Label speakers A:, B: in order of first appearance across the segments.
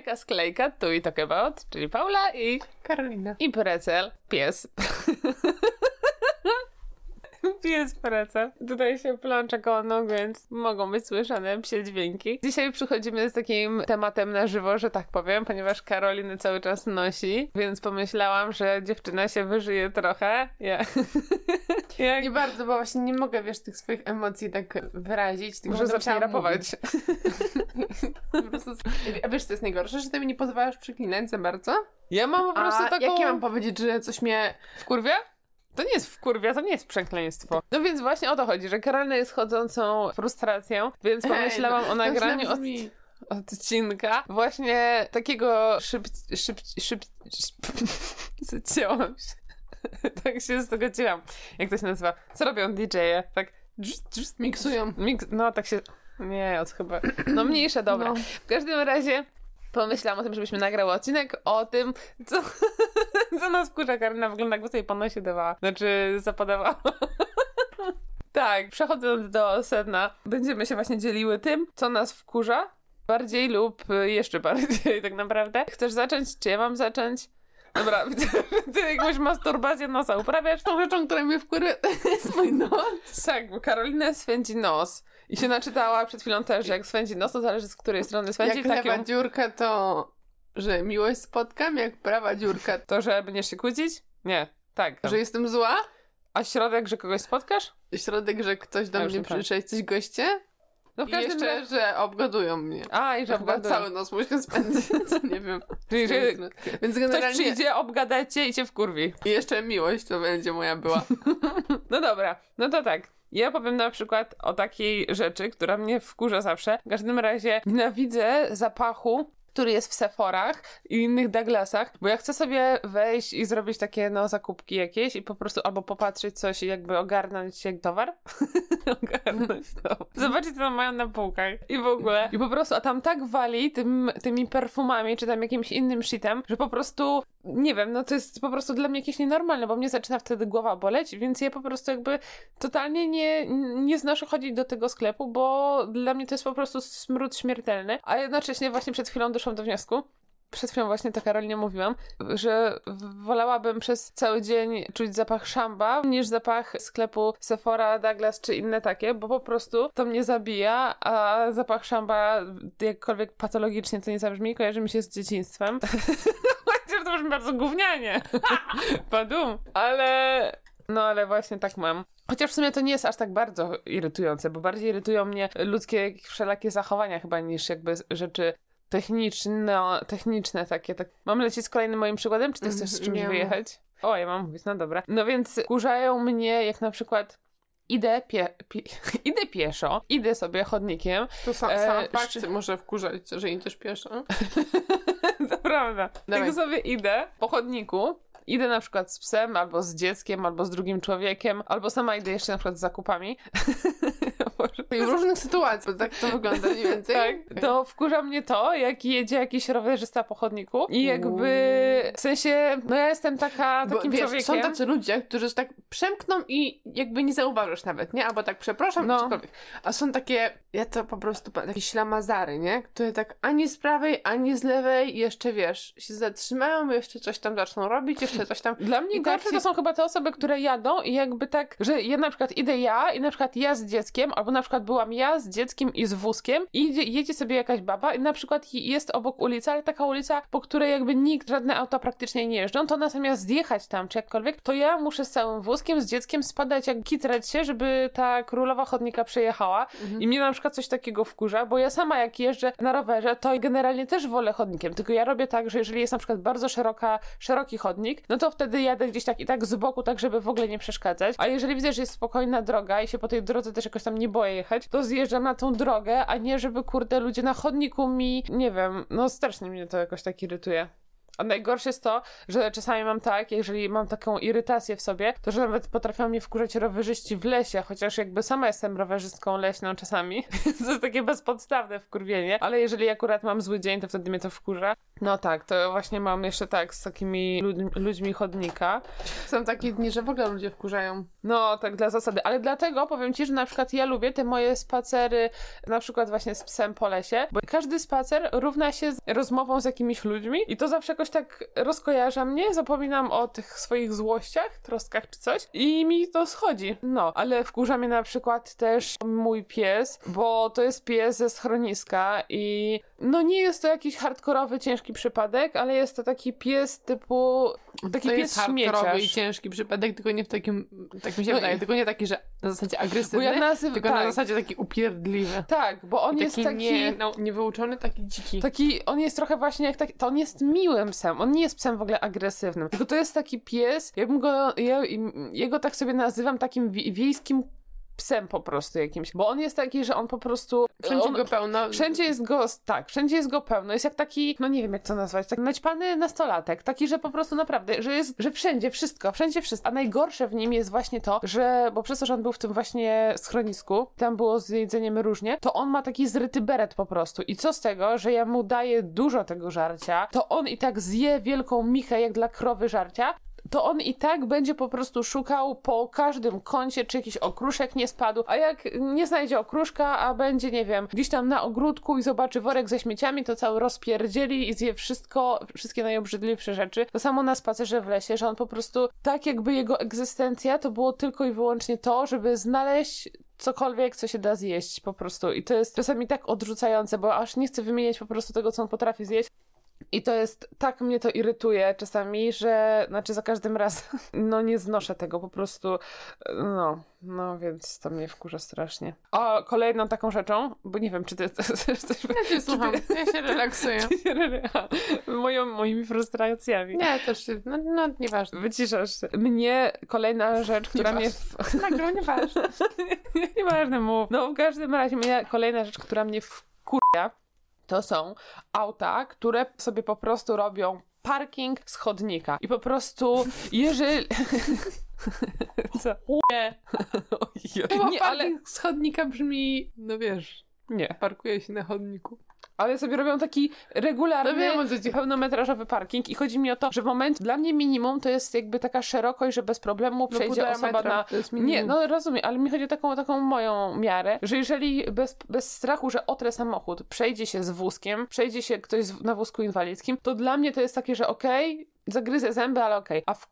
A: Bajka sklejka, tu i talk about, czyli Paula i...
B: Karolina.
A: I Precel, pies. Pies Precel. Tutaj się plącze koło więc mogą być słyszane psie dźwięki. Dzisiaj przychodzimy z takim tematem na żywo, że tak powiem, ponieważ Karoliny cały czas nosi, więc pomyślałam, że dziewczyna się wyżyje trochę. Ja... Jak...
B: Nie bardzo, bo właśnie nie mogę, wiesz, tych swoich emocji tak wyrazić. Tylko
A: Może zacznij rapować.
B: Po prostu... A wiesz, co jest najgorsze? Że ty mi nie pozwalasz przeklinać za bardzo?
A: Ja mam po prostu
B: A
A: taką...
B: jak ja mam powiedzieć, że coś mnie...
A: W kurwie? To nie jest w kurwie, to nie jest przekleństwo. No więc właśnie o to chodzi, że Karolina jest chodzącą frustracją, więc pomyślałam o nagraniu od,
B: brzmi...
A: odcinka właśnie takiego szyb... szyb... szyb... szyb... Zacięłam się. tak się zgodziłam. Jak to się nazywa? Co robią DJ-e? Tak
B: Miksują.
A: Mix... No tak się... Nie, od chyba... No mniejsza, dobra.
B: No.
A: W każdym razie pomyślałam o tym, żebyśmy nagrały odcinek o tym, co, co nas wkurza. Karina wygląda jakby sobie po nosie dawała. Znaczy zapadawała. tak, przechodząc do sedna, będziemy się właśnie dzieliły tym, co nas wkurza. Bardziej lub jeszcze bardziej tak naprawdę. Chcesz zacząć? Czy ja mam zacząć? Dobra, że ty jakąś masturbację nosa uprawiasz.
B: Tą rzeczą, która mnie wkurza, to jest mój nos.
A: Tak, bo Karolina swędzi nos. I się naczytała przed chwilą też, że jak swędzi nos, to zależy z której strony swędzi.
B: Jak
A: tak
B: lewa
A: ją-
B: dziurka, to... Że miłość spotkam, jak prawa dziurka,
A: To, że będziesz się kłócić? Nie. Tak.
B: że jestem zła.
A: A środek, że kogoś spotkasz?
B: Środek, że ktoś do mnie przyszedł, coś goście.
A: No w
B: I jeszcze,
A: razie...
B: że obgadują mnie.
A: A, i że obgadują.
B: cały nos muszę spędzić, nie wiem.
A: Czyli, że
B: Więc
A: ktoś
B: generalnie...
A: przyjdzie, obgadać cię i cię wkurwi.
B: I jeszcze miłość to będzie moja była.
A: No dobra, no to tak. Ja powiem na przykład o takiej rzeczy, która mnie wkurza zawsze. W każdym razie nienawidzę zapachu który jest w Sephorach i innych Douglasach, bo ja chcę sobie wejść i zrobić takie, no, zakupki jakieś i po prostu albo popatrzeć coś i jakby ogarnąć jak towar. ogarnąć to. Zobaczyć, co mają na półkach i w ogóle. I po prostu, a tam tak wali tym, tymi perfumami, czy tam jakimś innym shitem, że po prostu, nie wiem, no to jest po prostu dla mnie jakieś nienormalne, bo mnie zaczyna wtedy głowa boleć, więc ja po prostu jakby totalnie nie, nie znoszę chodzić do tego sklepu, bo dla mnie to jest po prostu smród śmiertelny, a jednocześnie właśnie przed chwilą doszłam do wniosku, przed chwilą właśnie to Karolinie mówiłam, że wolałabym przez cały dzień czuć zapach szamba niż zapach sklepu Sephora, Douglas czy inne takie, bo po prostu to mnie zabija, a zapach szamba jakkolwiek patologicznie to nie zabrzmi, kojarzy mi się z dzieciństwem. To brzmi bardzo gównianie. Padum. Ale... No ale właśnie tak mam. Chociaż w sumie to nie jest aż tak bardzo irytujące, bo bardziej irytują mnie ludzkie wszelakie zachowania chyba niż jakby rzeczy techniczne, techniczne takie. Tak. Mam lecieć z kolejnym moim przykładem, czy ty chcesz z czymś
B: Nie.
A: wyjechać? O, ja mam mówić, no dobra. No więc kurzają mnie, jak na przykład idę, pie, pie, idę pieszo, idę sobie chodnikiem.
B: To sam,
A: E,
B: sam fakt
A: szczy-
B: może wkurzać, że idziesz pieszo.
A: to prawda.
B: Dawaj.
A: Jak sobie idę po chodniku, idę na przykład z psem, albo z dzieckiem, albo z drugim człowiekiem, albo sama idę jeszcze na przykład z zakupami.
B: I w różnych sytuacjach, tak to wygląda mniej więcej.
A: Tak, to wkurza mnie to, jak jedzie jakiś rowerzysta po chodniku i jakby, w sensie, no ja jestem taka,
B: Bo,
A: takim
B: wiesz,
A: człowiekiem.
B: są tacy ludzie, którzy tak przemkną i jakby nie zauważysz nawet, nie? Albo tak przepraszam,
A: no.
B: cokolwiek. A są takie, ja to po prostu, takie ślamazary, nie? Które tak ani z prawej, ani z lewej jeszcze, wiesz, się zatrzymają, jeszcze coś tam zaczną robić, jeszcze coś tam.
A: Dla mnie
B: tak
A: gorsze
B: się-
A: to są chyba te osoby, które jadą i jakby tak, że ja na przykład idę ja i na przykład ja z dzieckiem, albo na przykład byłam ja z dzieckiem i z wózkiem i idzie, jedzie sobie jakaś baba i na przykład jest obok ulica, ale taka ulica, po której jakby nikt, żadne auta praktycznie nie jeżdżą, to ona zamiast zjechać tam czy jakkolwiek, to ja muszę z całym wózkiem, z dzieckiem spadać jak kitrać się, żeby ta królowa chodnika przejechała i mnie na przykład coś takiego wkurza, bo ja sama jak jeżdżę na rowerze, to generalnie też wolę chodnikiem, tylko ja robię tak, że jeżeli jest na przykład bardzo szeroka, szeroki chodnik, no to wtedy jadę gdzieś tak i tak z boku, tak żeby w ogóle nie przeszkadzać, a jeżeli widzę, że jest spokojna droga i się po tej drodze też jakoś tam nie boję jechać, to zjeżdżam na tą drogę, a nie żeby kurde ludzie na chodniku mi, nie wiem, no strasznie mnie to jakoś tak irytuje. A najgorsze jest to, że czasami mam tak, jeżeli mam taką irytację w sobie, to że nawet potrafią mnie wkurzać rowerzyści w lesie, chociaż jakby sama jestem rowerzystką leśną czasami. to jest takie bezpodstawne wkurwienie, ale jeżeli akurat mam zły dzień, to wtedy mnie to wkurza. No tak, to właśnie mam jeszcze tak z takimi ludźmi, ludźmi chodnika.
B: Są takie dni, że w ogóle ludzie wkurzają.
A: No, tak dla zasady, ale dlatego powiem ci, że na przykład ja lubię te moje spacery, na przykład właśnie z psem po lesie, bo każdy spacer równa się z rozmową z jakimiś ludźmi i to zawsze jakoś tak rozkojarza mnie, zapominam o tych swoich złościach, troskach czy coś i mi to schodzi. No, ale wkurza mnie na przykład też mój pies, bo to jest pies ze schroniska i no nie jest to jakiś hardkorowy, ciężki przypadek, ale jest to taki pies typu taki
B: to
A: pies
B: hardkorowy i
A: śmieciarz.
B: ciężki przypadek, tylko nie w takim, tak mi się
A: No
B: wydaje,
A: i-
B: tylko nie taki, że na zasadzie
A: Bo
B: agresywny,
A: ja nazywam,
B: tylko
A: tak,
B: na zasadzie taki upierdliwy.
A: tak, bo on
B: I
A: jest taki...
B: nie, no, niewyuczony, taki dziki.
A: Taki, on jest trochę właśnie jak taki, to on jest miłym psem, on nie jest psem w ogóle agresywnym, tylko to jest taki pies, ja bym go, ja, jego tak sobie nazywam takim wi- wiejskim psem po prostu jakimś, bo on jest taki, że on po prostu...
B: Wszędzie
A: on,
B: go pełno.
A: Wszędzie jest go, tak, wszędzie jest go pełno. Jest jak taki, no nie wiem jak to nazwać, tak naćpany nastolatek. Taki, że po prostu naprawdę, że jest, że wszędzie wszystko, wszędzie wszystko. A najgorsze w nim jest właśnie to, że, bo przez to, że on był w tym właśnie schronisku, tam było z jedzeniem różnie, to on ma taki zryty beret po prostu. I co z tego, że ja mu daję dużo tego żarcia, to on i tak zje wielką michę jak dla krowy żarcia, to on i tak będzie po prostu szukał po każdym kącie, czy jakiś okruszek nie spadł, a jak nie znajdzie okruszka, a będzie, nie wiem, gdzieś tam na ogródku i zobaczy worek ze śmieciami, to cały rozpierdzieli i zje wszystko, wszystkie najobrzydliwsze rzeczy. To samo na spacerze w lesie, że on po prostu, tak jakby jego egzystencja to było tylko i wyłącznie to, żeby znaleźć cokolwiek, co się da zjeść po prostu. I to jest czasami tak odrzucające, bo aż nie chcę wymieniać po prostu tego, co on potrafi zjeść. I to jest, tak mnie to irytuje czasami, że, znaczy za każdym razem, no nie znoszę tego po prostu, no, no więc to mnie wkurza strasznie. O, kolejną taką rzeczą, bo nie wiem, czy ty coś
B: Ja cię słucham, ja się relaksuję.
A: Moją, moimi frustracjami.
B: Nie, też, się- no, no nieważne.
A: Wyciszasz się. Mnie kolejna rzecz, która mnie... W...
B: Nagrał, nieważne.
A: Nieważne mów. No w każdym razie mnie kolejna rzecz, która mnie wkurza, to są auta, które sobie po prostu robią parking z chodnika. I po prostu, jeżeli... Co?
B: Nie.
A: Nie, ale...
B: z chodnika brzmi, no wiesz,
A: Nie.
B: parkuje się na chodniku.
A: Ale sobie robią taki regularny,
B: No wiem,
A: pełnometrażowy parking i chodzi mi o to, że w momencie, dla mnie minimum to jest jakby taka szerokość, że bez problemu
B: No,
A: przejdzie
B: półtora
A: osoba
B: metra,
A: na... Nie, no rozumiem, ale mi chodzi o taką, taką moją miarę, że jeżeli bez, bez strachu, że otrę samochód, przejdzie się z wózkiem, przejdzie się ktoś na wózku inwalidzkim, to dla mnie to jest takie, że okej, zagryzę zęby, ale okej. A w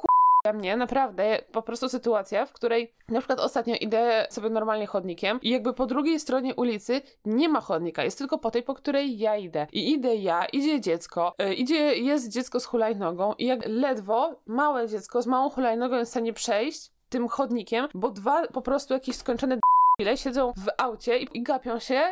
A: mnie naprawdę po prostu sytuacja, w której na przykład ostatnio idę sobie normalnie chodnikiem i jakby po drugiej stronie ulicy nie ma chodnika, jest tylko po tej, po której ja idę. I idę ja, idzie dziecko, y, idzie, jest dziecko z hulajnogą i jak ledwo małe dziecko z małą hulajnogą jest w stanie przejść tym chodnikiem, bo dwa po prostu jakieś skończone d***ile siedzą w aucie i, i gapią się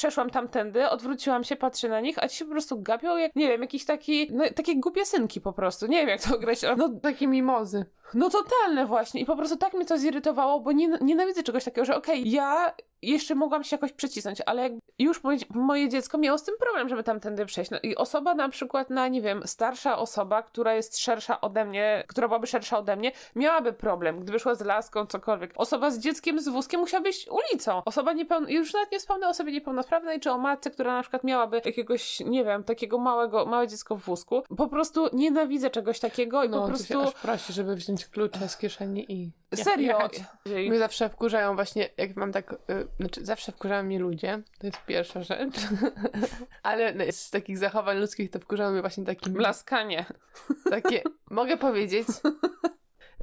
A: przeszłam tamtędy, odwróciłam się, patrzę na nich, a ci się po prostu gapią jak, nie wiem, jakiś taki, no takie głupie synki po prostu, nie wiem jak to określić, no
B: Takie mimozy.
A: no totalne właśnie. I po prostu tak mnie to zirytowało, bo nie, nienawidzę czegoś takiego, że okej, ja jeszcze mogłam się jakoś przycisnąć, ale jak już moje, dziecko miało z tym problem, żeby tamtędy przejść. No i osoba na przykład na, nie wiem, starsza osoba, która jest szersza ode mnie, która byłaby szersza ode mnie, miałaby problem, gdyby szła z laską, cokolwiek. Osoba z dzieckiem, z wózkiem musiała być ulicą. Osoba niepełna, już nawet nie wspomnę o osobie niepełnosprawnej, czy o matce, która na przykład miałaby jakiegoś, nie wiem, takiego małego, małe dziecko w wózku. Po prostu nienawidzę czegoś takiego i
B: No,
A: po prostu...
B: aż prosi, żeby wziąć klucze z kieszeni i
A: Serio.
B: Mnie zawsze wkurzają właśnie, jak mam tak, y, znaczy zawsze wkurzają mnie ludzie, to jest pierwsza rzecz, ale no, z takich zachowań ludzkich to wkurzają mnie właśnie takie,
A: Blaskanie.
B: takie mogę powiedzieć,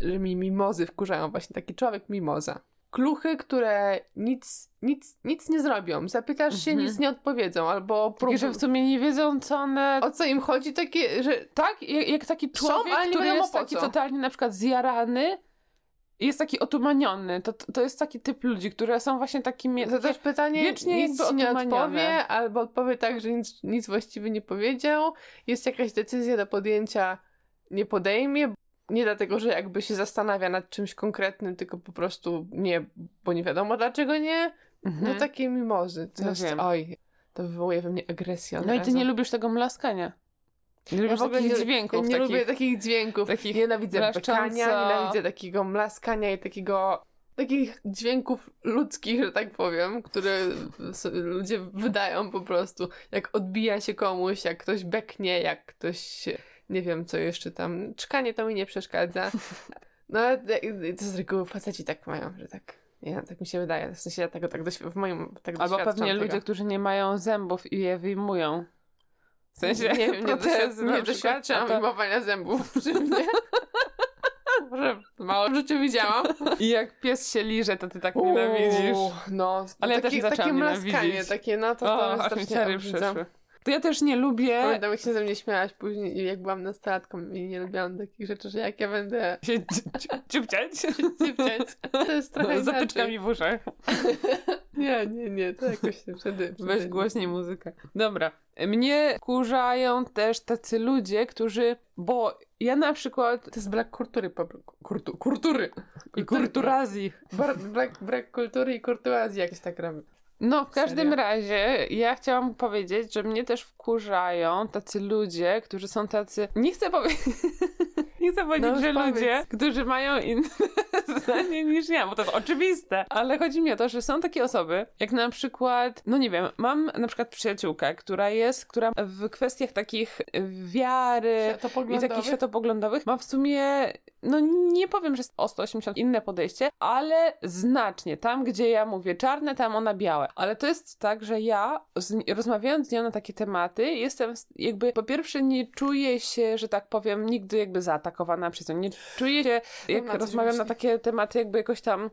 B: że mi mimozy wkurzają, właśnie taki człowiek mimoza. Kluchy, które nic, nic, nic nie zrobią, zapytasz się,
A: Mhm.
B: nic nie odpowiedzą, albo
A: Takie, że w sumie nie wiedzą, co one...
B: o co im chodzi, takie, że
A: Tak, jak, taki
B: Są,
A: człowiek,
B: nie
A: który jest taki totalnie na przykład zjarany jest taki otumaniony. To, to jest taki typ ludzi, które są właśnie takimi...
B: To też pytanie
A: wiecznie
B: nic nie odpowie, albo odpowie tak, że nic, nic właściwie nie powiedział. Jest jakaś decyzja do podjęcia, nie podejmie. Nie dlatego, że jakby się zastanawia nad czymś konkretnym, tylko po prostu nie, bo nie wiadomo dlaczego nie.
A: Mhm.
B: No takie mimozy. To
A: No
B: jest,
A: wiem.
B: oj, to wywołuje we mnie agresję.
A: No i ty nie lubisz tego mlaskania. Nie lubię
B: Ja w ogóle
A: takich
B: nie,
A: dźwięków.
B: nie
A: takich...
B: lubię takich dźwięków.
A: takich
B: nienawidzę bekania, nienawidzę takiego mlaskania i takiego takich dźwięków ludzkich, że tak powiem, które ludzie wydają po prostu. Jak odbija się komuś, jak ktoś beknie, jak ktoś nie wiem, co jeszcze tam. Czkanie to mi nie przeszkadza. No ale to z reguły faceci tak mają, że tak. Nie wiem, tak mi się wydaje. W sensie ja tego tak doświ- w moim tak
A: Albo pewnie
B: tego.
A: ludzie, którzy nie mają zębów i je wyjmują. W sensie
B: nie nie,
A: protezy
B: nie doświadczam
A: to-
B: zębów przy mnie. Może mało w życiu widziałam.
A: I jak pies się liże, to ty tak nienawidzisz.
B: Uuu, No,
A: Ale ja
B: takie,
A: też zaczęłam
B: takie mlaskanie, takie, no to, to
A: O, mi
B: strasznie
A: przyszły. To ja też nie lubię
B: Pamiętam, jak się ze mnie śmiałaś później, jak byłam nastolatką i nie lubiłam takich rzeczy, że jak ja będę
A: się ci- ci- ciupciać
B: to jest trochę
A: z
B: inaczej.
A: zatyczkami w uszach.
B: Nie, nie, nie, to jakoś się wtedy...
A: Weź
B: wtedy-
A: głośniej muzykę. Dobra. Mnie kurzają też tacy ludzie, którzy... Bo ja na przykład...
B: To jest brak kultury, kurtu, kultury.
A: I kurturazji.
B: Brak, brak, brak kultury i kurtuazji jakoś tak robię.
A: No, w każdym
B: Serio?
A: razie ja chciałam powiedzieć, że mnie też wkurzają tacy ludzie, którzy są tacy. Nie chcę powiedzieć. Nie chcę powiedzieć,
B: No,
A: że
B: powiedz.
A: ludzie, którzy mają inne zdanie niż ja, bo to jest oczywiste. Ale chodzi mi o to, że są takie osoby, jak na przykład, no nie wiem, mam na przykład przyjaciółkę, która jest, która w kwestiach takich wiary i takich światopoglądowych ma w sumie, no nie powiem, że jest o 180 inne podejście, ale znacznie. Tam, gdzie ja mówię czarne, tam ona białe. Ale to jest tak, że ja z, rozmawiając z nią na takie tematy, jestem jakby, po pierwsze nie czuję się, że tak powiem, nigdy jakby zaatakowana przez nią. Nie czuję się, jak
B: coś
A: rozmawiam na takie tematy, jakby jakoś tam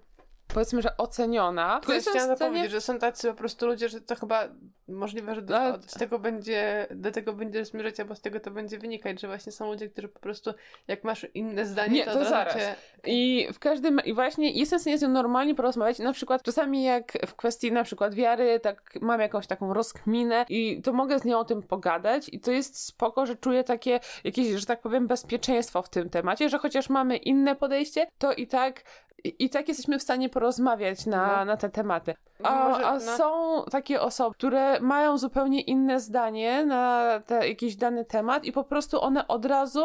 A: powiedzmy, że oceniona.
B: To
A: jestem
B: chciałam
A: stanie-
B: powiedzieć, że są tacy po prostu ludzie, że to chyba możliwe, że do,
A: Ale-
B: od tego będzie, do tego będzie zmierzać, albo z tego to będzie wynikać, że właśnie są ludzie, którzy po prostu, jak masz inne zdanie,
A: Nie,
B: to,
A: to zaraz.
B: Cię...
A: I w każdym, i właśnie jestem w stanie z nią normalnie porozmawiać. Na przykład czasami jak w kwestii na przykład wiary, tak mam jakąś taką rozkminę i to mogę z nią o tym pogadać i to jest spoko, że czuję takie jakieś, że tak powiem, bezpieczeństwo w tym temacie, że chociaż mamy inne podejście, to i tak i, i tak jesteśmy w stanie porozmawiać na,
B: No.
A: na te tematy. A,
B: Może-
A: a
B: no.
A: są takie osoby, które mają zupełnie inne zdanie na te, jakiś dany temat i po prostu one od razu,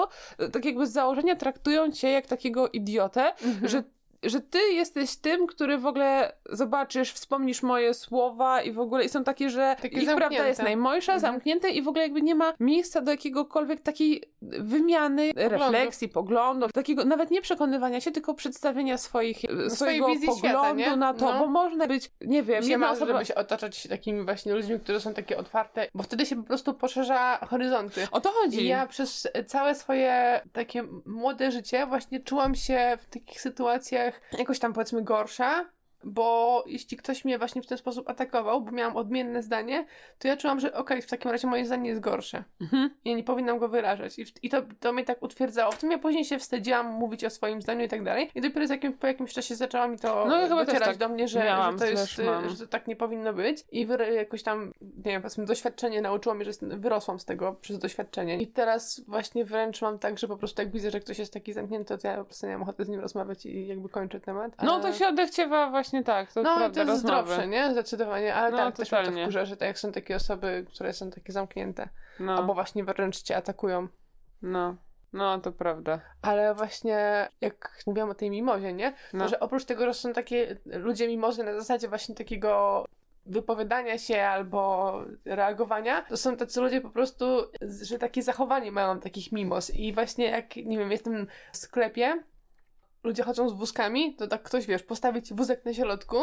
A: tak jakby z założenia traktują cię jak takiego idiotę,
B: Mhm.
A: że, że ty jesteś tym, który w ogóle zobaczysz, wspomnisz moje słowa i w ogóle i są takie, że
B: Takie
A: ich prawda
B: zamknięte.
A: jest najmojsza,
B: Mhm.
A: zamknięte i w ogóle jakby nie ma miejsca do jakiegokolwiek takiej wymiany, refleksji, poglądów, takiego nawet nie przekonywania się, tylko przedstawienia swoich, swojego
B: wizji świata,
A: poglądu
B: nie?
A: na to,
B: No.
A: bo można być, nie wiem,
B: Nie ma,
A: osoba...
B: żeby się otaczać się takimi właśnie ludźmi, którzy są takie otwarte, bo wtedy się po prostu poszerza horyzonty.
A: O to chodzi.
B: I ja przez całe swoje takie młode życie właśnie czułam się w takich sytuacjach jakoś tam powiedzmy gorsza, bo jeśli ktoś mnie właśnie w ten sposób atakował, bo miałam odmienne zdanie, to ja czułam, że okej, w takim razie moje zdanie jest gorsze.
A: Mhm.
B: I nie powinnam go wyrażać. I, i to, to mnie tak utwierdzało. W tym ja później się wstydziłam mówić o swoim zdaniu i tak dalej. I dopiero z jakim, po jakimś czasie zaczęło mi to
A: No, ja chyba
B: docierać
A: tak
B: do mnie, że,
A: miałam,
B: że to jest,
A: mam.
B: że to tak nie powinno być. I wyra- jakoś tam, nie wiem, powiedzmy, doświadczenie nauczyło mnie, że wyrosłam z tego przez doświadczenie. I teraz właśnie wręcz mam tak, że po prostu jak widzę, że ktoś jest taki zamknięty, to ja po prostu nie mam ochoty z nim rozmawiać i jakby kończę temat.
A: No to się odechciewa właśnie tak, to
B: no,
A: prawda,
B: to jest
A: rozmowy.
B: zdrowsze, nie? Zdecydowanie, ale
A: No,
B: tak, też mnie to wkurza, że tak jak są takie osoby, które są takie zamknięte,
A: No,
B: albo właśnie wręcz cię atakują.
A: no, no, to prawda.
B: Ale właśnie jak mówiłam o tej mimozie, nie?
A: No.
B: To, że oprócz tego, że są takie ludzie mimozy na zasadzie właśnie takiego wypowiadania się albo reagowania, to są tacy ludzie po prostu, że takie zachowanie mają takich mimos i właśnie jak, nie wiem, jestem w sklepie, ludzie chodzą z wózkami, to tak ktoś, wiesz, postawi ci wózek na środku,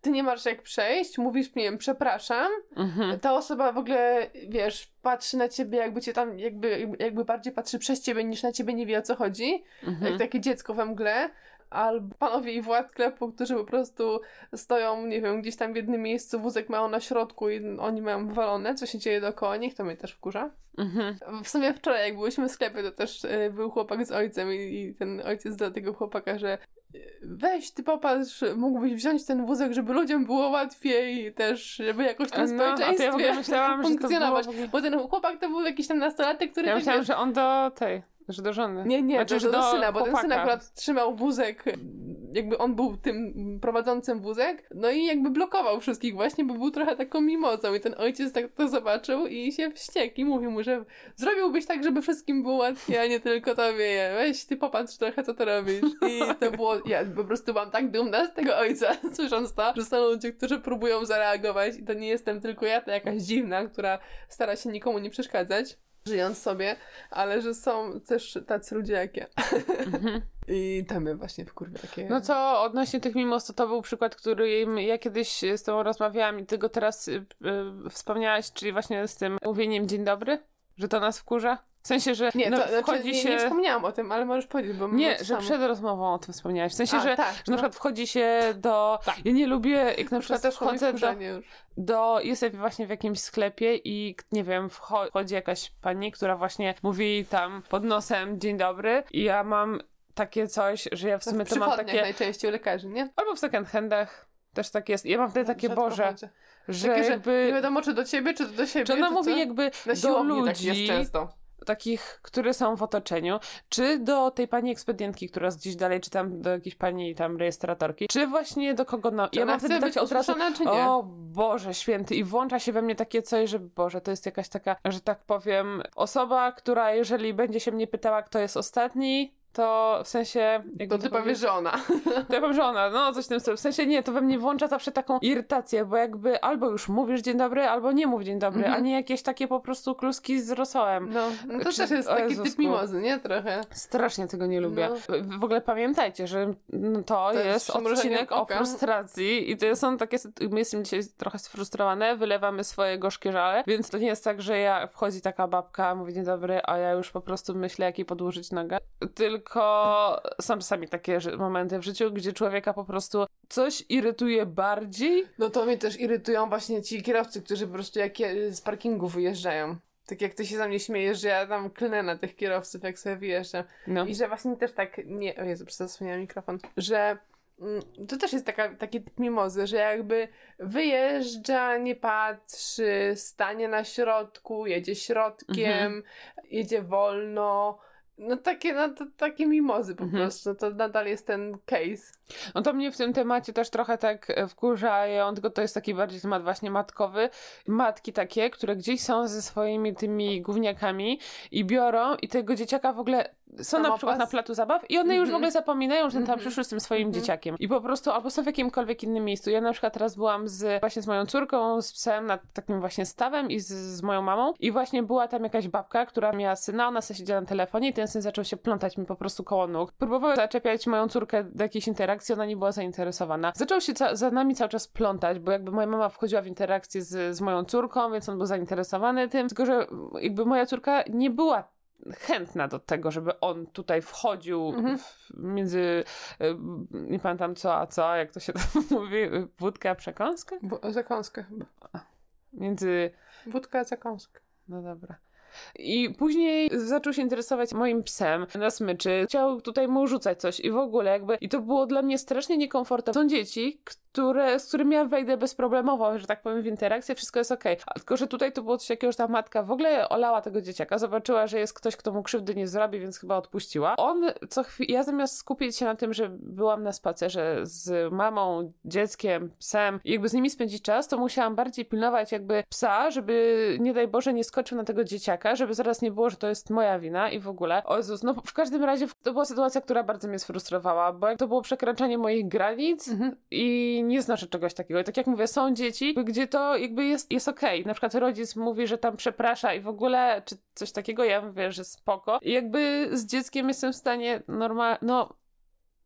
B: ty nie masz jak przejść, mówisz, nie wiem, przepraszam,
A: Mhm.
B: ta osoba w ogóle, wiesz, patrzy na ciebie, jakby cię tam, jakby, jakby bardziej patrzy przez ciebie niż na ciebie, nie wie o co chodzi,
A: Mhm.
B: jak takie dziecko we mgle, albo panowie i wład sklepu, którzy po prostu stoją, nie wiem, gdzieś tam w jednym miejscu, wózek mają na środku i oni mają wywalone, co się dzieje dookoła nich, to mnie też wkurza.
A: Mhm.
B: W sumie wczoraj, jak byliśmy w sklepie, to też y, był chłopak z ojcem i, i ten ojciec do tego chłopaka, że y, weź, ty popatrz, mógłbyś wziąć ten wózek, żeby ludziom było łatwiej też, żeby jakoś tam
A: No, to ja
B: społeczeństwie
A: myślałam, że to było
B: funkcjonować.
A: ogóle...
B: Bo ten chłopak to był jakiś tam nastolatek, który
A: Ja
B: tak,
A: myślałam,
B: wiesz,
A: że on do tej, że do żony.
B: Nie, nie,
A: Znaczy,
B: to do
A: do
B: syna, bo ten syn
A: chłopaka.
B: akurat trzymał wózek, jakby on był tym prowadzącym wózek, no i jakby blokował wszystkich właśnie, bo był trochę taką mimozą i ten ojciec tak to zobaczył i się wściekł i mówił mu, że zrobiłbyś tak, żeby wszystkim było łatwiej, a nie tylko tobie. Weź, ty popatrz trochę, co to robisz. I to było, ja po prostu byłam tak dumna z tego ojca, słysząc to, że są ludzie, którzy próbują zareagować i to nie jestem tylko ja, to jakaś dziwna, która stara się nikomu nie przeszkadzać żyjąc sobie, ale że są też tacy ludzie jak ja. Mhm. I mnie właśnie wkurwia takie...
A: No co, odnośnie tych mimos, to to był przykład, który ja kiedyś z tobą rozmawiałam i ty go teraz y, y, wspomniałaś, czyli właśnie z tym mówieniem dzień dobry, że to nas wkurza. W sensie, że
B: nie, no, to, znaczy, wchodzi znaczy, się... Nie, nie wspomniałam o tym, ale możesz powiedzieć, bo...
A: Nie, że przed rozmową o tym wspomniałaś. W sensie, A, że, tak, że na no. przykład wchodzi się do... Tak. Ja nie lubię, jak na przykład też wchodzę do, do... Jestem właśnie w jakimś sklepie i nie wiem, wchodzi jakaś pani, która właśnie mówi tam pod nosem dzień dobry i ja mam takie coś, że ja w sumie to, to mam takie...
B: najczęściej u lekarzy, nie?
A: Albo w second handach. Też tak jest. Ja mam wtedy takie, Boże, że takie, jakby...
B: Że nie wiadomo, czy do ciebie, czy do siebie.
A: Czy ona mówi
B: co?
A: jakby Na do ludzi... Tak jest często takich, które są w otoczeniu, czy do tej pani ekspedientki, która jest gdzieś dalej, czy tam do jakiejś pani tam rejestratorki, czy właśnie do kogo no.
B: ja mam wtedy takie od razu,
A: o Boże święty i włącza się we mnie takie coś, że Boże, to jest jakaś taka, że tak powiem, osoba, która jeżeli będzie się mnie pytała, kto jest ostatni, to w sensie...
B: To ty powiesz, że ona.
A: To ja powiem, że ona, no coś w tym stylu. W sensie nie, to we mnie włącza zawsze taką irytację, bo jakby albo już mówisz dzień dobry, albo nie mów dzień dobry, mm -hmm. a nie jakieś takie po prostu kluski z rosołem.
B: No, no to Czy, też jest taki typ mimozy, nie? Trochę.
A: Strasznie tego nie lubię. No. W ogóle pamiętajcie, że to, to jest odcinek o frustracji i to są takie... My jesteśmy dzisiaj trochę sfrustrowane, wylewamy swoje gorzkie żale, więc to nie jest tak, że ja wchodzi taka babka, mówi dzień dobry, a ja już po prostu myślę, jak jej podłożyć nogę. Tylko tylko są czasami takie momenty w życiu, gdzie człowieka po prostu coś irytuje bardziej.
B: No to mnie też irytują właśnie ci kierowcy, którzy po prostu jak z parkingu wyjeżdżają. Tak jak ty się za mnie śmiejesz, że ja tam klnę na tych kierowców, jak sobie wyjeżdżam. No. I że właśnie też tak, nie, o Jezu, zasłoniłam mikrofon, że mm, to też jest taka, taki typ mimozy, że jakby wyjeżdża, nie patrzy, stanie na środku, jedzie środkiem, mhm. jedzie wolno, no takie, no to, takie mimozy po mhm. prostu, to nadal jest ten case.
A: No to mnie w tym temacie też trochę tak e, wkurzają, tylko to jest taki bardziej temat właśnie matkowy. Matki takie, które gdzieś są ze swoimi tymi gówniakami i biorą i tego dzieciaka w ogóle są na przykład na platu zabaw i one mm -hmm. już w mhm. ogóle zapominają, że ten tam -hmm. przyszły z tym swoim mm -hmm. dzieciakiem. I po prostu albo są w jakimkolwiek innym miejscu. Ja na przykład teraz byłam z, właśnie z moją córką, z psem nad takim właśnie stawem i z, z moją mamą i właśnie była tam jakaś babka, która miała syna, ona sobie siedziała na telefonie i ten syn zaczął się plątać mi po prostu koło nóg. Próbował zaczepiać moją córkę do jakiejś interakcji, ona nie była zainteresowana. Zaczął się za nami cały czas plątać, bo jakby moja mama wchodziła w interakcję z, z moją córką, więc on był zainteresowany tym, tylko że jakby moja córka nie była chętna do tego, żeby on tutaj wchodził mhm. w, między, e, nie pamiętam co a co, jak to się tam mówi, wódkę a przekąskę?
B: W, zakąskę chyba.
A: Między...
B: Wódka a zakąskę.
A: No dobra. I później zaczął się interesować moim psem na smyczy. Chciał tutaj mu rzucać coś i w ogóle jakby... I to było dla mnie strasznie niekomfortowe. Są dzieci, które, z którymi ja wejdę bezproblemowo, że tak powiem, w interakcję, wszystko jest okej. Okay. Tylko, że tutaj to było coś takiego, że ta matka w ogóle olała tego dzieciaka, zobaczyła, że jest ktoś, kto mu krzywdy nie zrobi, więc chyba odpuściła. On co chwilę, ja zamiast skupić się na tym, że byłam na spacerze z mamą, dzieckiem, psem i jakby z nimi spędzić czas, to musiałam bardziej pilnować jakby psa, żeby nie daj Boże nie skoczył na tego dzieciaka, żeby zaraz nie było, że to jest moja wina i w ogóle. O Jezus, no w każdym razie to była sytuacja, która bardzo mnie sfrustrowała, bo to było przekraczanie moich granic mhm. i nie znaczy czegoś takiego. I tak jak mówię, są dzieci, gdzie to jakby jest, jest okej. Okay. Na przykład rodzic mówi, że tam przeprasza i w ogóle, czy coś takiego, ja mówię, że spoko. I jakby z dzieckiem jestem w stanie normalnie, no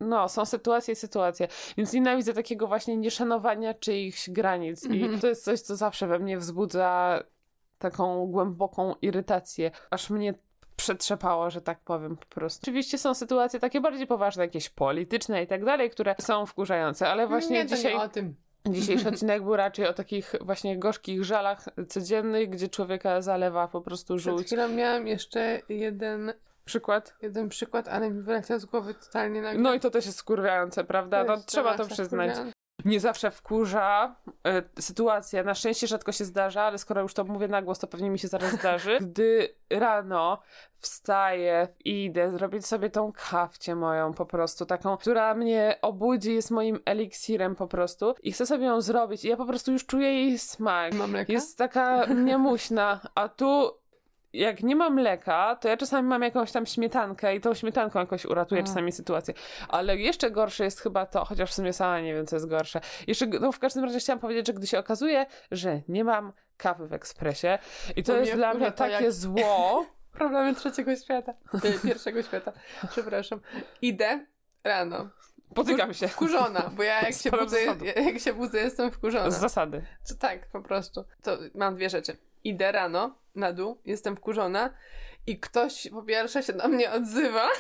A: no, są sytuacje i sytuacje. Więc nienawidzę takiego właśnie nieszanowania czyichś granic. I -hmm. to jest coś, co zawsze we mnie wzbudza taką głęboką irytację. Aż mnie przetrzepało, że tak powiem po prostu. Oczywiście są sytuacje takie bardziej poważne, jakieś polityczne i tak dalej, które są wkurzające, ale właśnie nie, dzisiaj...
B: Nie o tym.
A: Dzisiejszy odcinek był raczej o takich właśnie gorzkich żalach codziennych, gdzie człowieka zalewa po prostu żółć.
B: Przed chwilą miałam jeszcze jeden
A: przykład.
B: Jeden przykład, ale mi wyleciał z głowy totalnie nagle.
A: No i to też jest skurwiające, prawda? No, trzeba to przyznać. Nie zawsze wkurza y, sytuacja, na szczęście rzadko się zdarza, ale skoro już to mówię na głos, to pewnie mi się zaraz zdarzy. Gdy rano wstaję i idę zrobić sobie tą kawcie moją po prostu, taką, która mnie obudzi, jest moim eliksirem po prostu i chcę sobie ją zrobić i ja po prostu już czuję jej smak.
B: Mam mleka?
A: Jest taka niemuśna, a tu jak nie mam mleka, to ja czasami mam jakąś tam śmietankę i tą śmietanką jakoś uratuję
B: A.
A: czasami sytuację. Ale jeszcze gorsze jest chyba to, chociaż w sumie sama nie wiem, co jest gorsze. Jeszcze, no w każdym razie chciałam powiedzieć, że gdy się okazuje, że nie mam kawy w ekspresie i to
B: To
A: jest dla mnie takie
B: jak-
A: zło.
B: Problemy trzeciego świata. Y, Pierwszego świata. Przepraszam. Idę rano.
A: Potykam się.
B: Wkurzona, bo ja jak się, budzę, jak się budzę, jestem wkurzona.
A: Z zasady.
B: To tak, po prostu. To mam dwie rzeczy. Idę rano na dół, jestem wkurzona i ktoś po pierwsze się do mnie odzywa.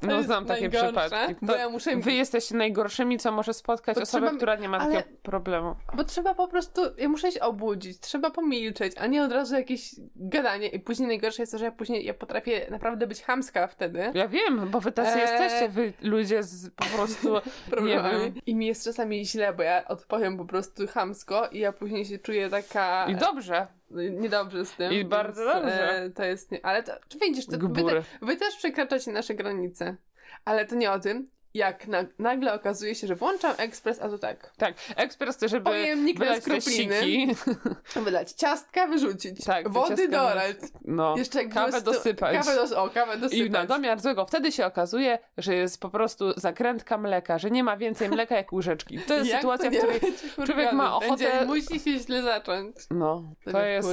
B: To
A: No znam takie
B: najgorsze,
A: przypadki. To
B: ja muszę
A: Wy jesteście najgorszymi, co może spotkać osobę,
B: trzeba-
A: która nie ma
B: ale-
A: takiego problemu.
B: Bo trzeba po prostu, ja muszę się obudzić, trzeba pomilczeć, a nie od razu jakieś gadanie. I później najgorsze jest to, że ja później, ja potrafię naprawdę być chamska wtedy.
A: Ja wiem, bo wy tacy
B: Eee.
A: jesteście, wy ludzie z po prostu
B: Problemami.
A: wiem.
B: I mi jest czasami źle, bo ja odpowiem po prostu chamsko i ja później się czuję taka
A: i dobrze.
B: Niedobrze z tym.
A: I bardzo
B: więc,
A: dobrze.
B: E, to jest nie... Ale to, widzisz, to, wy, te, wy też przekraczacie nasze granice. Ale to nie o tym, jak na, nagle okazuje się, że włączam ekspres, a to tak.
A: Tak, ekspres chce, żeby
B: Pojemnik na
A: wylać te siki.
B: Wylać ciastka, wyrzucić.
A: Tak,
B: wody dolać.
A: No,
B: Jeszcze
A: kawę dosypać.
B: Kawę dos- o, kawę dosypać.
A: I na domiar złego wtedy się okazuje, że jest po prostu zakrętka mleka, że nie ma więcej mleka jak łyżeczki. To jest sytuacja,
B: to
A: w której człowiek ma ochotę-
B: Będzie, musi się źle zacząć.
A: No,
B: To
A: to jest.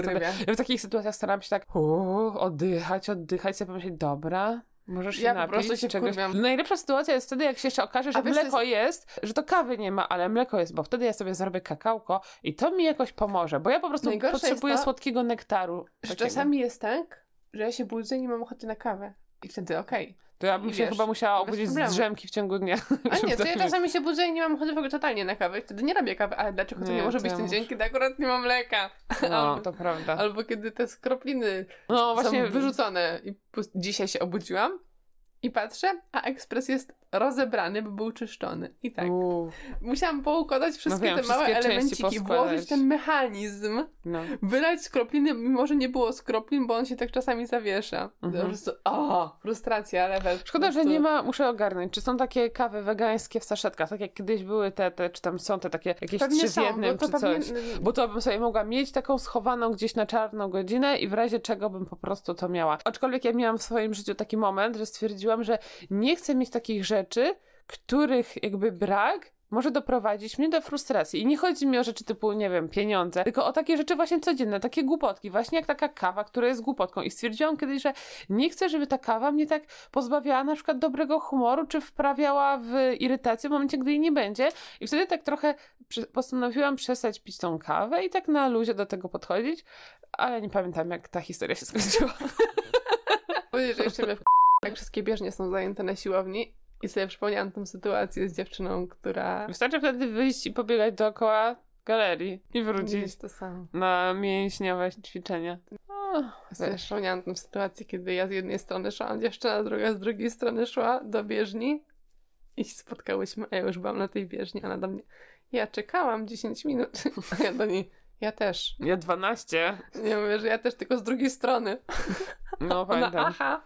A: Ja w takich sytuacjach staram się tak uuu, oddychać, oddychać, sobie pomyśleć, dobra. Możesz się
B: Ja po
A: napić
B: prostu się
A: czegoś.
B: wkurwiam.
A: Najlepsza sytuacja jest wtedy, jak się jeszcze okaże, że
B: A
A: mleko jest, że to kawy nie ma, ale mleko jest, bo wtedy ja sobie zrobię kakałko i to mi jakoś pomoże, bo ja po prostu
B: Najgorsze jest
A: potrzebuję
B: to,
A: słodkiego nektaru.
B: Że
A: takiego.
B: czasami jest tak, że ja się budzę i nie mam ochoty na kawę. I wtedy okej.
A: To ja bym
B: i
A: się
B: wiesz,
A: chyba musiała obudzić z drzemki w ciągu dnia.
B: A nie, to ja czasami się budzę i nie mam ochoty w ogóle totalnie na kawę. Wtedy nie robię kawy, ale dlaczego to nie,
A: Nie,
B: może
A: to
B: być
A: ja
B: ten
A: muszę.
B: dzień, kiedy akurat nie mam mleka?
A: No,
B: albo,
A: to prawda.
B: albo kiedy te skropliny
A: No właśnie,
B: są wyrzucone. I dzisiaj się obudziłam i patrzę, a ekspres jest rozebrany, bo był czyszczony. I tak.
A: Uuu,
B: Musiałam poukładać wszystkie
A: wiem,
B: te małe elemenciki, włożyć ten mechanizm,
A: no.
B: wylać skropliny, mimo że nie było skroplin, bo on się tak czasami zawiesza.
A: Mhm.
B: Po prostu, o, frustracja, level.
A: Szkoda, że nie ma, muszę ogarnąć, czy są takie kawy wegańskie w saszetkach, tak jak kiedyś były te, te czy tam są te takie jakieś
B: Pewnie
A: trzy w
B: są,
A: jednym,
B: bo to
A: czy
B: pewnie...
A: coś. Bo to bym sobie mogła mieć taką schowaną gdzieś na czarną godzinę i w razie czego bym po prostu to miała. Aczkolwiek ja miałam w swoim życiu taki moment, że stwierdziłam, że nie chcę mieć takich rzeczy, których jakby brak może doprowadzić mnie do frustracji. I nie chodzi mi o rzeczy typu, nie wiem, pieniądze, tylko o takie rzeczy właśnie codzienne, takie głupotki, właśnie jak taka kawa, która jest głupotką. I stwierdziłam kiedyś, że nie chcę, żeby ta kawa mnie tak pozbawiała na przykład dobrego humoru, czy wprawiała w irytację w momencie, gdy jej nie będzie. I wtedy tak trochę postanowiłam przestać pić tą kawę i tak na luzie do tego podchodzić, ale nie pamiętam, jak ta historia się skończyła.
B: Powiedzieć, że jeszcze mnie w... jak wszystkie bieżnie są zajęte na siłowni i sobie przypomniałam tę sytuację z dziewczyną, która...
A: Wystarczy wtedy wyjść i pobiegać dookoła galerii i wrócić
B: to samo.
A: na mięśniowe ćwiczenia.
B: Przypomniałam tę sytuację, kiedy ja z jednej strony szłam dziewczyna, druga z drugiej strony szła do bieżni i się spotkałyśmy, a ja już byłam na tej bieżni, a ona do mnie ja czekałam 10 minut, a ja do niej ja też.
A: Ja 12.
B: Ja mówię, że ja też, tylko z drugiej strony.
A: No
B: Ona,
A: pamiętam.
B: aha.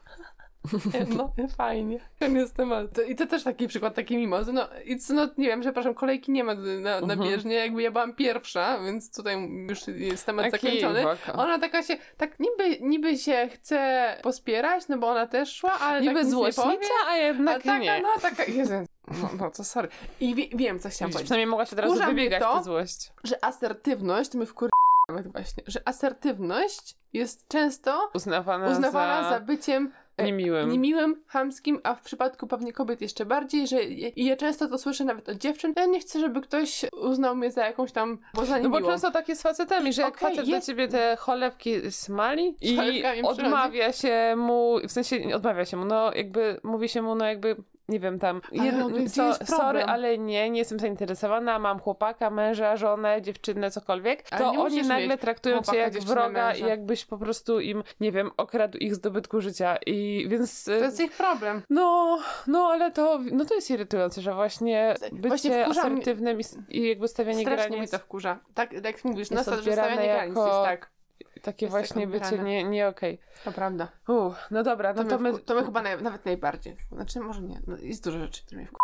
B: No, fajnie. Ten jest temat. To, I to też taki przykład, taki mimozy. No, it's not, nie wiem, przepraszam, kolejki nie ma na, na
A: Mhm.
B: bieżnie. Jakby ja byłam pierwsza, więc tutaj już jest temat
A: Taki
B: zakończony.
A: waka.
B: Ona taka się, tak niby, niby się chce pospierać, no bo ona też szła, ale
A: Niby
B: tak
A: złośnica, a
B: A
A: jednak
B: taka,
A: nie.
B: no taka, Jezu, no, no to sorry. I wie, wiem, co chciałam
A: Widzisz,
B: powiedzieć.
A: przynajmniej mogłaś od razu
B: Wkurza mnie
A: wybiegać
B: to,
A: złość.
B: Że asertywność, my wkur... nawet właśnie, że asertywność jest często
A: Uznawana,
B: uznawana za,
A: za,
B: byciem
A: niemiłym.
B: niemiłym, chamskim, a w przypadku pewnie kobiet jeszcze bardziej, że i ja często to słyszę nawet od dziewczyn, ja nie chcę, żeby ktoś uznał mnie za jakąś tam, bo za
A: No bo często tak jest z facetami, że jak
B: Okej,
A: facet
B: jest-
A: do ciebie te cholewki smali i odmawia się mu, w sensie nie odmawia się mu, no jakby mówi się mu, no jakby nie wiem, tam,
B: Ale
A: jeden,
B: no,
A: so, sorry, ale nie, nie jestem zainteresowana, mam chłopaka, męża, żonę, dziewczynę, cokolwiek,
B: Ale
A: to oni nagle traktują cię jak wroga i
B: męża.
A: jakbyś po prostu im, nie wiem, okradł ich z dobytku życia i więc...
B: To jest ich problem.
A: No, no, ale to, no to jest irytujące, że właśnie bycie
B: Właśnie
A: asertywnym i, s- i jakby stawianie
B: Strasznie
A: granic,
B: mnie to wkurza. Tak, tak jak mówisz, na zasadzie
A: odbierane
B: stawianie granic
A: jako-
B: jest tak.
A: Takie właśnie bycie nie, nie okej.
B: To prawda.
A: Uff, no dobra, no
B: To,
A: to my...
B: to mnie chyba naj, nawet najbardziej. Znaczy, może nie. No, jest dużo rzeczy, które mnie wku...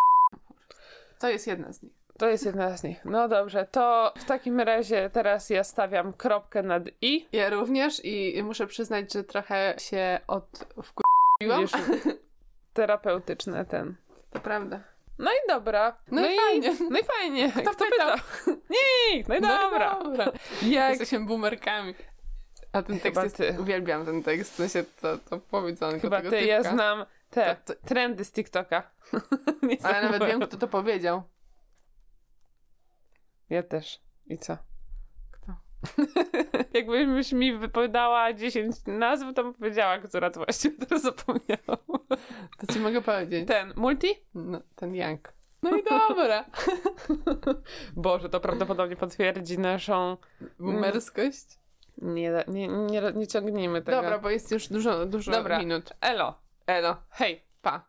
B: To jest jedna z nich.
A: To jest jedna z nich. No dobrze, to w takim razie teraz ja stawiam kropkę nad i.
B: Ja również i muszę przyznać, że trochę się od wkurzyłam.
A: Terapeutyczne ten.
B: To prawda.
A: No i dobra.
B: No i fajnie.
A: No i fajnie. Kto,
B: pytał?
A: Nikt. No i dobra.
B: No i dobra.
A: Jak...
B: Jesteśmy boomerkami. A ten tekst
A: Chyba
B: jest...
A: ty.
B: Uwielbiam ten tekst. W sensie to, to powiedzonko
A: Chyba ty,
B: typka.
A: ja znam te
B: To- to-
A: trendy z TikToka.
B: Ale nawet wiem, kto to powiedział.
A: Ja też. I co?
B: Kto?
A: Jakbyś mi wypowiadała 10 nazw, to bym powiedziała, która to właściwie teraz zapomniałam.
B: To ci mogę powiedzieć.
A: Ten, multi?
B: No, ten Jank. No i dobra.
A: Boże, to prawdopodobnie potwierdzi naszą...
B: Boomerskość.
A: Nie, nie, nie, nie ciągnijmy tego.
B: Dobra, bo jest już dużo, dużo
A: Dobra.
B: minut.
A: Elo.
B: Elo.
A: Hej.
B: Pa.